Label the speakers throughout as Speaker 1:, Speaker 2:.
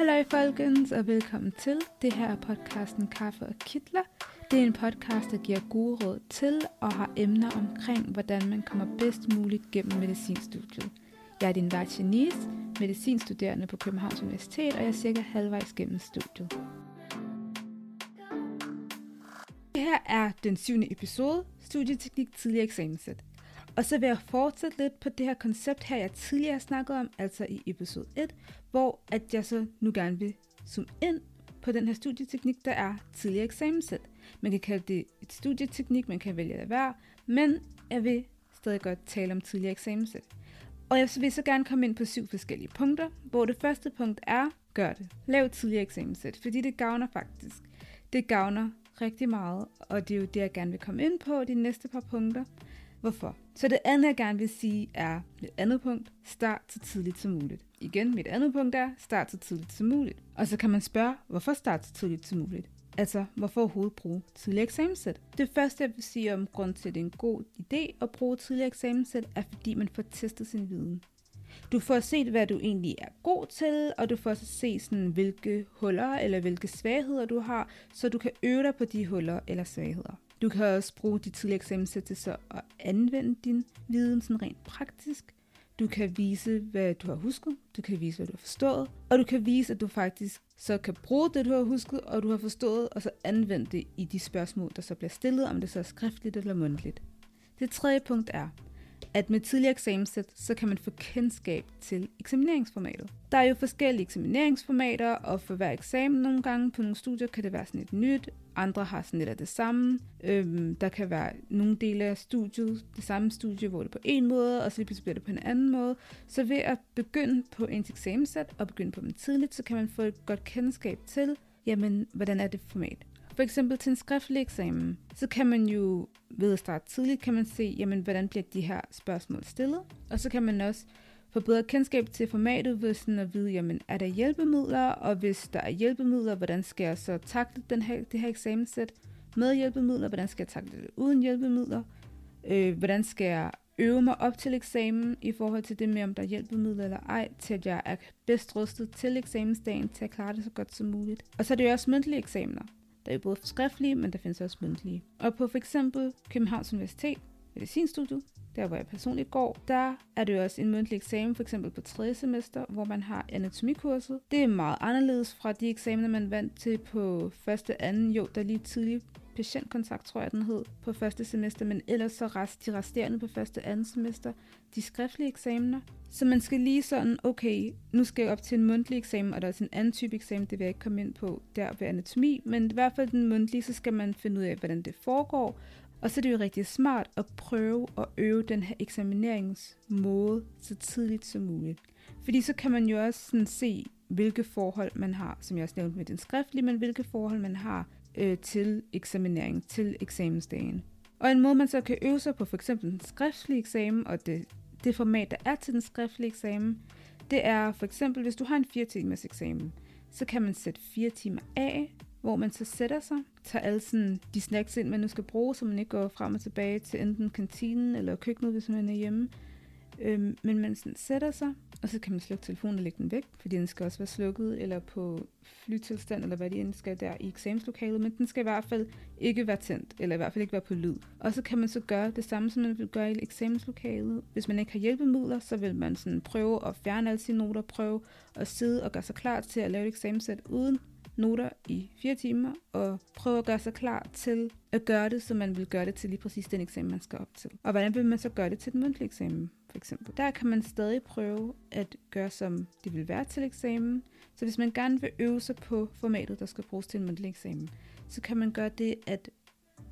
Speaker 1: Hallo folkens, og velkommen til. Det her er podcasten Kaffe og Kitler. Det er en podcast, der giver gode råd til og har emner omkring, hvordan man kommer bedst muligt gennem medicinstudiet. Jeg er din vært Janice, medicinstuderende på Københavns Universitet, og jeg er cirka halvvejs gennem studiet. Det her er den syvende episode, Studieteknik tidligere eksamenssæt. Og så vil jeg fortsætte lidt på det her koncept her, jeg tidligere har snakket om, altså i episode 1, hvor at jeg så nu gerne vil zoome ind på den her studieteknik, der er tidligere eksamenssæt. Man kan kalde det et studieteknik, man kan vælge at være, men jeg vil stadig godt tale om tidligere eksamenssæt. Og jeg vil så gerne komme ind på syv forskellige punkter, hvor det første punkt er, gør det. Lav tidligere eksamenssæt, fordi det gavner faktisk. Det gavner rigtig meget, og det er jo det, jeg gerne vil komme ind på de næste par punkter. Hvorfor? Så det andet, jeg gerne vil sige, er et andet punkt. Start så tidligt som muligt. Igen, mit andet punkt er, start så tidligt som muligt. Og så kan man spørge, hvorfor start så tidligt som muligt? Altså, hvorfor overhovedet bruge tidlig eksamenssæt? Det første, jeg vil sige om grund til, at det er en god idé at bruge tidlig eksamenssæt, er fordi man får testet sin viden. Du får set, hvad du egentlig er god til, og du får så se, sådan, hvilke huller eller hvilke svagheder du har, så du kan øve dig på de huller eller svagheder. Du kan også bruge de tidligere eksamenssæt til så at anvende din viden sådan rent praktisk. Du kan vise, hvad du har husket, du kan vise, hvad du har forstået, og du kan vise, at du faktisk så kan bruge det, du har husket, og du har forstået, og så anvende det i de spørgsmål, der så bliver stillet, om det så er skriftligt eller mundtligt. Det tredje punkt er, at med tidligere eksamenssæt, så kan man få kendskab til eksamineringsformatet. Der er jo forskellige eksamineringsformater, og for hver eksamen nogle gange på nogle studier kan det være sådan et nyt, andre har sådan lidt af det samme. Øhm, der kan være nogle dele af studiet, det samme studie, hvor det er på en måde, og så lige bliver det på en anden måde. Så ved at begynde på ens eksamenssæt og begynde på dem tidligt, så kan man få et godt kendskab til, jamen, hvordan er det format. For eksempel til en skriftlig eksamen, så kan man jo ved at starte tidligt, kan man se, jamen, hvordan bliver de her spørgsmål stillet. Og så kan man også få bedre kendskab til formatet ved sådan at vide, jamen, er der hjælpemidler, og hvis der er hjælpemidler, hvordan skal jeg så takle den her, det her eksamenssæt med hjælpemidler, hvordan skal jeg takle det uden hjælpemidler, øh, hvordan skal jeg øve mig op til eksamen i forhold til det med, om der er hjælpemidler eller ej, til at jeg er bedst rustet til eksamensdagen, til at klare det så godt som muligt. Og så er det jo også mundtlige eksamener. Der er både skriftlige, men der findes også mundtlige. Og på for eksempel Københavns Universitet, medicinstudiet, der hvor jeg personligt går, der er det jo også en mundtlig eksamen, for eksempel på tredje semester, hvor man har anatomikurset. Det er meget anderledes fra de eksamener, man vandt til på første, anden, jo, der lige tidlig patientkontakt, tror jeg den hed, på første semester, men ellers så rest, de resterende på første, andet semester, de skriftlige eksamener. Så man skal lige sådan, okay, nu skal jeg op til en mundtlig eksamen, og der er også en anden type eksamen, det vil jeg ikke komme ind på der ved anatomi, men i hvert fald den mundtlige, så skal man finde ud af, hvordan det foregår, og så er det jo rigtig smart at prøve at øve den her eksamineringsmåde så tidligt som muligt. Fordi så kan man jo også sådan se, hvilke forhold man har, som jeg også nævnte med den skriftlige, men hvilke forhold man har øh, til eksaminering, til eksamensdagen. Og en måde, man så kan øve sig på for eksempel den skriftlige eksamen, og det, det format, der er til den skriftlige eksamen, det er for eksempel, hvis du har en 4 timers eksamen, så kan man sætte 4 timer af, hvor man så sætter sig, tager alle sådan de snacks ind, man nu skal bruge, så man ikke går frem og tilbage til enten kantinen eller køkkenet, hvis man er hjemme. Øhm, men man sådan sætter sig, og så kan man slukke telefonen og lægge den væk, fordi den skal også være slukket, eller på flytilstand, eller hvad de end skal der i eksamenslokalet, men den skal i hvert fald ikke være tændt, eller i hvert fald ikke være på lyd. Og så kan man så gøre det samme, som man vil gøre i eksamenslokalet. Hvis man ikke har hjælpemidler, så vil man sådan prøve at fjerne alle sine noter, prøve at sidde og gøre sig klar til at lave et eksamenssæt uden noter i fire timer, og prøve at gøre sig klar til at gøre det, som man vil gøre det til lige præcis den eksamen, man skal op til. Og hvordan vil man så gøre det til den mundtlige eksamen, for eksempel? Der kan man stadig prøve at gøre, som det vil være til eksamen. Så hvis man gerne vil øve sig på formatet, der skal bruges til en mundtlig eksamen, så kan man gøre det, at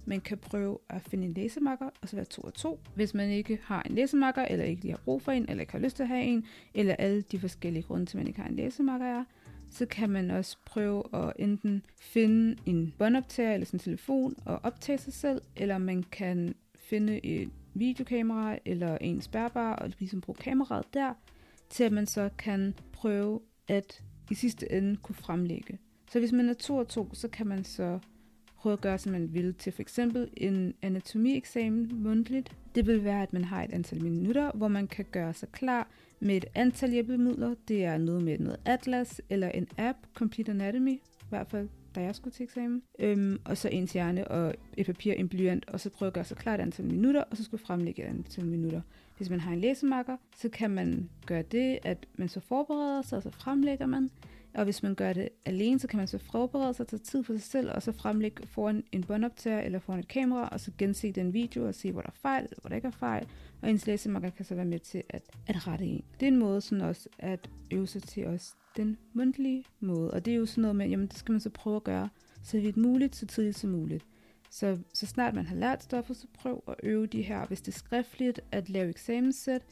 Speaker 1: man kan prøve at finde en læsemakker, og så være to og to. Hvis man ikke har en læsemakker, eller ikke lige har brug for en, eller ikke har lyst til at have en, eller alle de forskellige grunde til, at man ikke har en læsemakker er, så kan man også prøve at enten finde en båndoptager eller sin telefon og optage sig selv, eller man kan finde et videokamera eller en spærbar og ligesom bruge kameraet der, til at man så kan prøve at i sidste ende kunne fremlægge. Så hvis man er to og to, så kan man så prøve at gøre, som man vil til for eksempel en anatomieksamen mundtligt. Det vil være, at man har et antal minutter, hvor man kan gøre sig klar med et antal hjælpemidler. Det er noget med noget atlas eller en app, Complete Anatomy, i hvert fald da jeg skulle til eksamen. Øhm, og så en hjerne og et papir, en blyant, og så prøve at gøre sig klar et antal minutter, og så skulle fremlægge et antal minutter. Hvis man har en læsemarker, så kan man gøre det, at man så forbereder sig, og så fremlægger man. Og hvis man gør det alene, så kan man så forberede sig, tage tid for sig selv, og så fremlægge foran en båndoptager eller foran et kamera, og så gense den video og se, hvor der er fejl, eller hvor der ikke er fejl. Og ens læsemarker kan så være med til at, at rette en. Det er en måde sådan også at øve sig til os den mundtlige måde. Og det er jo sådan noget med, jamen det skal man så prøve at gøre så vidt muligt, så tidligt som muligt. Så, så snart man har lært stoffet, så prøv at øve de her, hvis det er skriftligt, at lave eksamenssæt.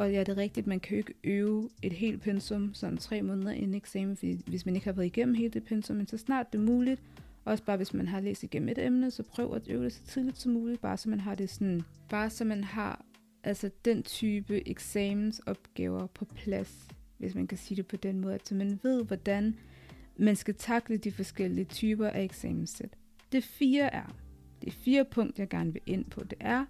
Speaker 1: Og ja, det er rigtigt, man kan jo ikke øve et helt pensum sådan tre måneder inden eksamen, fordi hvis man ikke har været igennem hele det pensum, men så snart det er muligt, også bare hvis man har læst igennem et emne, så prøv at øve det så tidligt som muligt, bare så man har det sådan, bare så man har altså den type eksamensopgaver på plads, hvis man kan sige det på den måde, så man ved, hvordan man skal takle de forskellige typer af eksamenssæt. Det fire er, det fire punkter, jeg gerne vil ind på, det er,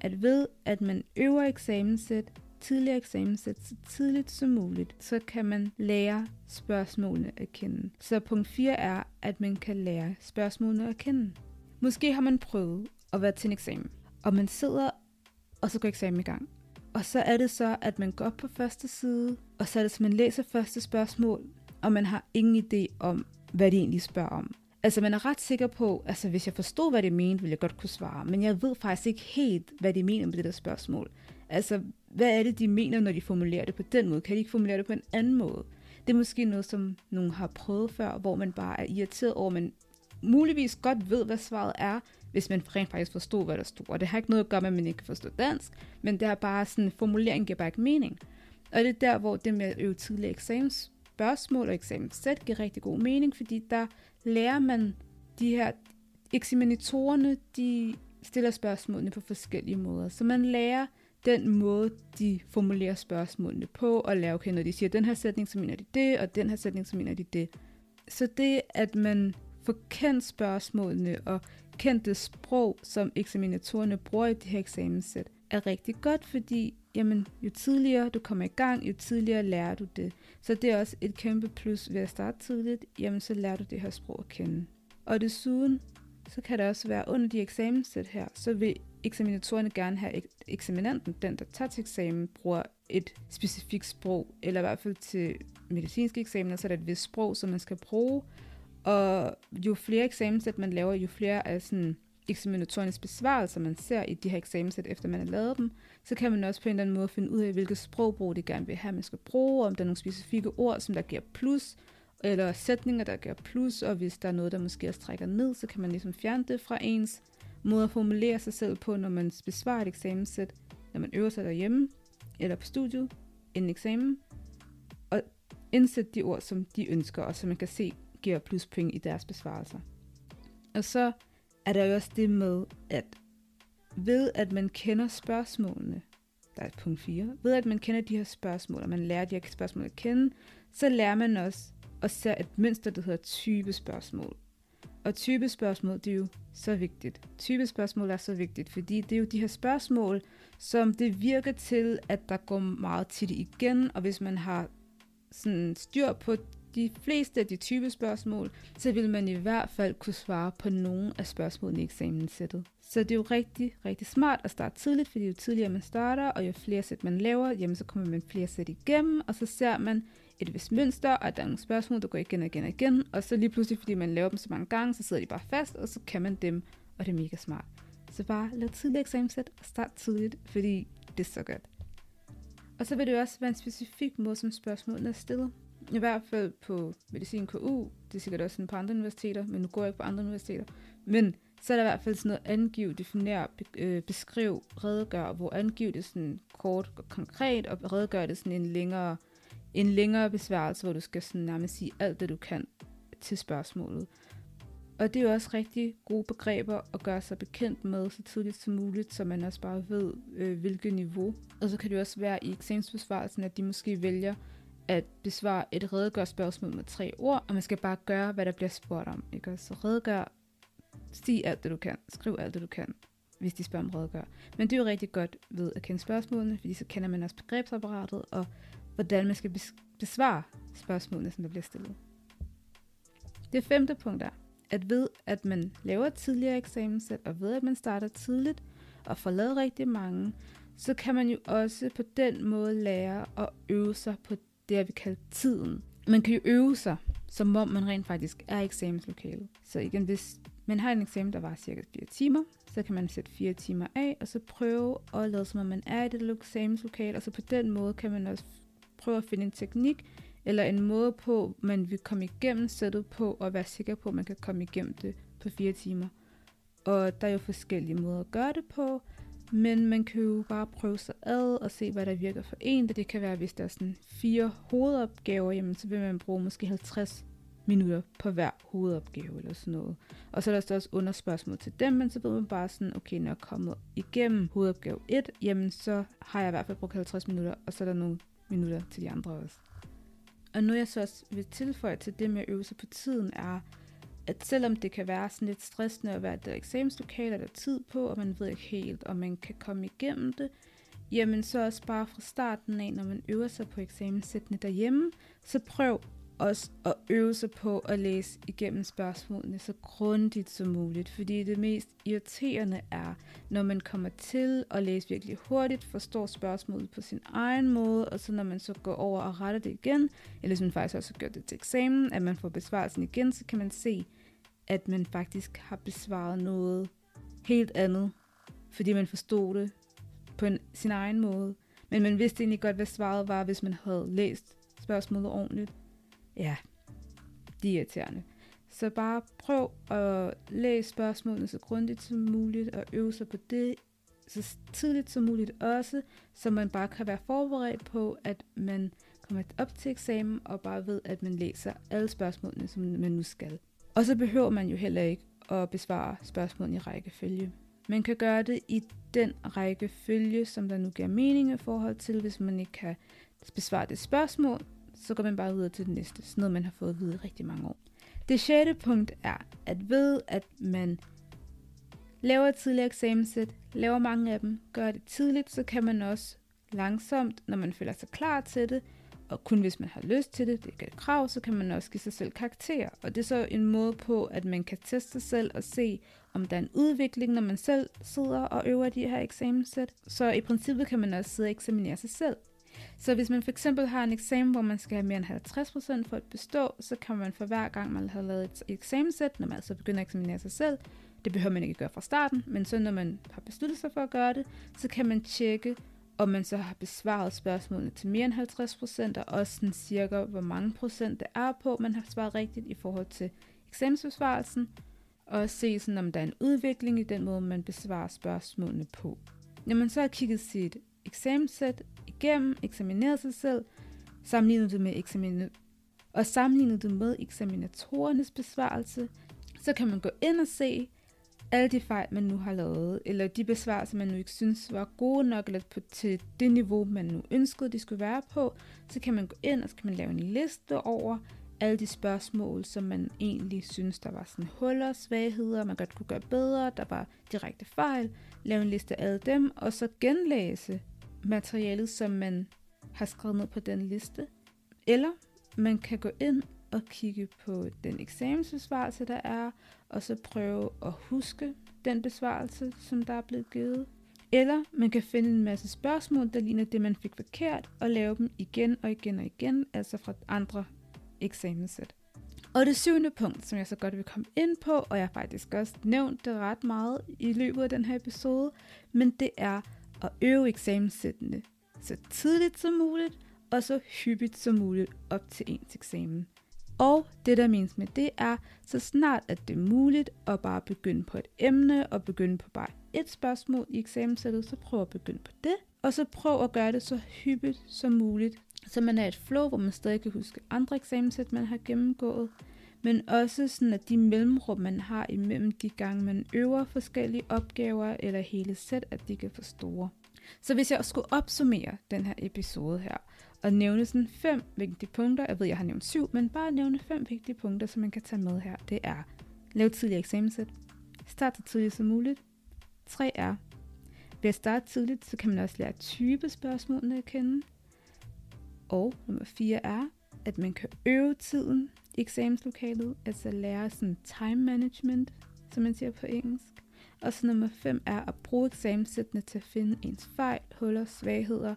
Speaker 1: at ved, at man øver eksamenssæt, tidligere eksamenssæt, så tidligt som muligt, så kan man lære spørgsmålene at kende. Så punkt 4 er, at man kan lære spørgsmålene at kende. Måske har man prøvet at være til en eksamen, og man sidder, og så går eksamen i gang. Og så er det så, at man går op på første side, og så er det, så man læser første spørgsmål, og man har ingen idé om, hvad de egentlig spørger om. Altså, man er ret sikker på, altså hvis jeg forstod, hvad det mente, ville jeg godt kunne svare, men jeg ved faktisk ikke helt, hvad de mener med det der spørgsmål. Altså, hvad er det, de mener, når de formulerer det på den måde? Kan de ikke formulere det på en anden måde? Det er måske noget, som nogen har prøvet før, hvor man bare er irriteret over, men muligvis godt ved, hvad svaret er, hvis man rent faktisk forstod, hvad der stod. Og det har ikke noget at gøre med, at man ikke kan forstå dansk, men det er bare sådan, formuleringen giver bare ikke mening. Og det er der, hvor det med at øve tidlige eksamens spørgsmål og eksamenssæt giver rigtig god mening, fordi der lærer man de her eksaminatorerne, de stiller spørgsmålene på forskellige måder. Så man lærer den måde, de formulerer spørgsmålene på, og lærer, okay, når de siger den her sætning, så mener de det, og den her sætning, så mener de det. Så det, at man får kendt spørgsmålene og kendt det sprog, som eksaminatorerne bruger i det her eksamenssæt, er rigtig godt, fordi jamen, jo tidligere du kommer i gang, jo tidligere lærer du det. Så det er også et kæmpe plus ved at starte tidligt, jamen så lærer du det her sprog at kende. Og desuden, så kan det også være under de eksamenssæt her, så vil eksaminatorerne gerne have eksaminanten, den der tager til eksamen, bruger et specifikt sprog, eller i hvert fald til medicinske eksamener, så er der et vist sprog, som man skal bruge, og jo flere eksamenssæt man laver, jo flere af sådan eksaminatorernes besvarelser, man ser i de her eksamenssæt, efter man har lavet dem, så kan man også på en eller anden måde finde ud af, hvilket sprogbrug det gerne vil have, man skal bruge, om der er nogle specifikke ord, som der giver plus, eller sætninger, der giver plus, og hvis der er noget, der måske også trækker ned, så kan man ligesom fjerne det fra ens måde at formulere sig selv på, når man besvarer et eksamenssæt, når man øver sig derhjemme, eller på studiet, inden eksamen, og indsætte de ord, som de ønsker, og så man kan se, giver pluspoint i deres besvarelser. Og så er der jo også det med, at ved at man kender spørgsmålene, der er punkt 4, ved at man kender de her spørgsmål, og man lærer de her spørgsmål at kende, så lærer man også at se et mønster, der hedder type spørgsmål. Og type spørgsmål, det er jo så vigtigt. Type spørgsmål er så vigtigt, fordi det er jo de her spørgsmål, som det virker til, at der går meget tit igen, og hvis man har sådan styr på de fleste af de type spørgsmål, så vil man i hvert fald kunne svare på nogle af spørgsmålene i eksamenssættet. Så det er jo rigtig, rigtig smart at starte tidligt, fordi jo tidligere man starter, og jo flere sæt man laver, jamen så kommer man flere sæt igennem, og så ser man et vist mønster, og at der er nogle spørgsmål, der går igen og igen og igen, og så lige pludselig, fordi man laver dem så mange gange, så sidder de bare fast, og så kan man dem, og det er mega smart. Så bare lav tidligt eksamenssæt og start tidligt, fordi det er så godt. Og så vil det også være en specifik måde, som spørgsmålene er stillet. I hvert fald på Medicin KU, det er sikkert også sådan på andre universiteter, men nu går jeg ikke på andre universiteter. Men så er der i hvert fald sådan noget angiv, definere, øh, beskriv, redegør, hvor angiv det sådan kort og konkret, og redegør det sådan en længere, en længere besvarelse, hvor du skal sådan nærmest sige alt det, du kan til spørgsmålet. Og det er jo også rigtig gode begreber at gøre sig bekendt med så tidligt som muligt, så man også bare ved, øh, hvilket niveau. Og så kan det også være i eksamensbesvarelsen, at de måske vælger at besvare et redegør spørgsmål med tre ord, og man skal bare gøre, hvad der bliver spurgt om. Ikke? Så redegør Sig alt det, du kan. Skriv alt det, du kan, hvis de spørger om redegør. Men det er jo rigtig godt ved at kende spørgsmålene, fordi så kender man også begrebsapparatet, og hvordan man skal besvare spørgsmålene, som der bliver stillet. Det femte punkt er, at ved at man laver tidligere eksamenssæt, og ved at man starter tidligt, og får lavet rigtig mange, så kan man jo også på den måde lære at øve sig på det, vi kalder tiden. Man kan jo øve sig, som om man rent faktisk er i eksamenslokalet. Så igen, hvis man har en eksamen, der var cirka 4 timer, så kan man sætte 4 timer af, og så prøve at lade som om man er i det eksamenslokale, og så på den måde kan man også prøve at finde en teknik, eller en måde på, man vil komme igennem sættet på, og være sikker på, at man kan komme igennem det på 4 timer. Og der er jo forskellige måder at gøre det på, men man kan jo bare prøve sig ad og se, hvad der virker for en. Det kan være, hvis der er sådan fire hovedopgaver, jamen, så vil man bruge måske 50 minutter på hver hovedopgave eller sådan noget. Og så er der også underspørgsmål til dem, men så ved man bare sådan, okay, når jeg er kommet igennem hovedopgave 1, jamen så har jeg i hvert fald brugt 50 minutter, og så er der nogle minutter til de andre også. Og noget jeg så også vil tilføje til det med at øve sig på tiden er, at selvom det kan være sådan lidt stressende at være der eksamenslokale, der er tid på, og man ved ikke helt, om man kan komme igennem det, jamen så også bare fra starten af, når man øver sig på eksamenssættene derhjemme, så prøv også at øve sig på at læse igennem spørgsmålene så grundigt som muligt, fordi det mest irriterende er, når man kommer til at læse virkelig hurtigt, forstår spørgsmålet på sin egen måde, og så når man så går over og retter det igen, eller hvis man faktisk også har gjort det til eksamen, at man får besvarelsen igen, så kan man se, at man faktisk har besvaret noget helt andet, fordi man forstod det på en, sin egen måde. Men man vidste egentlig godt, hvad svaret var, hvis man havde læst spørgsmålet ordentligt. Ja, de er irriterende. Så bare prøv at læse spørgsmålene så grundigt som muligt, og øve sig på det så tidligt som muligt også, så man bare kan være forberedt på, at man kommer op til eksamen, og bare ved, at man læser alle spørgsmålene, som man nu skal. Og så behøver man jo heller ikke at besvare spørgsmålene i rækkefølge. Man kan gøre det i den rækkefølge, som der nu giver mening i forhold til, hvis man ikke kan besvare det spørgsmål, så går man bare videre til det næste. Sådan noget, man har fået at vide rigtig mange år. Det sjette punkt er, at ved at man laver et tidligere eksamenssæt, laver mange af dem, gør det tidligt, så kan man også langsomt, når man føler sig klar til det, og kun hvis man har lyst til det, det er et krav, så kan man også give sig selv karakter. Og det er så en måde på, at man kan teste sig selv og se, om der er en udvikling, når man selv sidder og øver de her eksamenssæt. Så i princippet kan man også sidde og eksaminere sig selv. Så hvis man for eksempel har en eksamen, hvor man skal have mere end 50% for at bestå, så kan man for hver gang, man har lavet et eksamenssæt, når man altså begynder at eksaminere sig selv, det behøver man ikke gøre fra starten, men så når man har besluttet sig for at gøre det, så kan man tjekke, om man så har besvaret spørgsmålene til mere end 50%, og også sådan cirka, hvor mange procent det er på, man har svaret rigtigt i forhold til eksamensbesvarelsen, og se sådan, om der er en udvikling i den måde, man besvarer spørgsmålene på. Når man så har kigget sit eksamenssæt igennem, eksamineret sig selv, sammenlignet det med eksamin og sammenlignet det med eksaminatorernes besvarelse, så kan man gå ind og se, alle de fejl, man nu har lavet, eller de besvarelser, man nu ikke synes var gode nok, eller på, til det niveau, man nu ønskede, de skulle være på, så kan man gå ind, og så kan man lave en liste over alle de spørgsmål, som man egentlig synes, der var sådan huller, svagheder, man godt kunne gøre bedre, der var direkte fejl, lave en liste af alle dem, og så genlæse materialet, som man har skrevet ned på den liste. Eller man kan gå ind og kigge på den eksamensbesvarelse, der er, og så prøve at huske den besvarelse, som der er blevet givet. Eller man kan finde en masse spørgsmål, der ligner det, man fik forkert, og lave dem igen og igen og igen, altså fra andre eksamenssæt. Og det syvende punkt, som jeg så godt vil komme ind på, og jeg har faktisk også nævnt det ret meget i løbet af den her episode, men det er at øve eksamenssættende så tidligt som muligt, og så hyppigt som muligt op til ens eksamen. Og det, der menes med det, er, så snart at det er muligt at bare begynde på et emne, og begynde på bare et spørgsmål i eksamenssættet, så prøv at begynde på det. Og så prøv at gøre det så hyppigt som muligt, så man er et flow, hvor man stadig kan huske andre eksamenssæt, man har gennemgået, men også sådan, at de mellemrum, man har imellem de gange, man øver forskellige opgaver eller hele sæt, at de kan få store. Så hvis jeg skulle opsummere den her episode her, og nævne sådan fem vigtige punkter. Jeg ved, jeg har nævnt syv, men bare nævne fem vigtige punkter, som man kan tage med her. Det er, lav tidlig eksamenssæt, Start så tidligt som muligt. 3 er, ved at starte tidligt, så kan man også lære type spørgsmålene at kende. Og nummer 4 er, at man kan øve tiden eksamenslokalet, altså lære sådan time management, som man siger på engelsk. Og så nummer 5 er at bruge eksamenssættene til at finde ens fejl, huller, svagheder,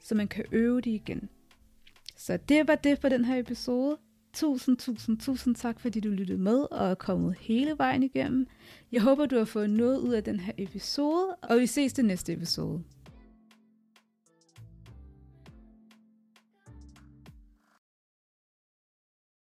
Speaker 1: så man kan øve det igen. Så det var det for den her episode. Tusind, tusind, tusind tak, fordi du lyttede med og er kommet hele vejen igennem. Jeg håber, du har fået noget ud af den her episode, og vi ses til næste episode.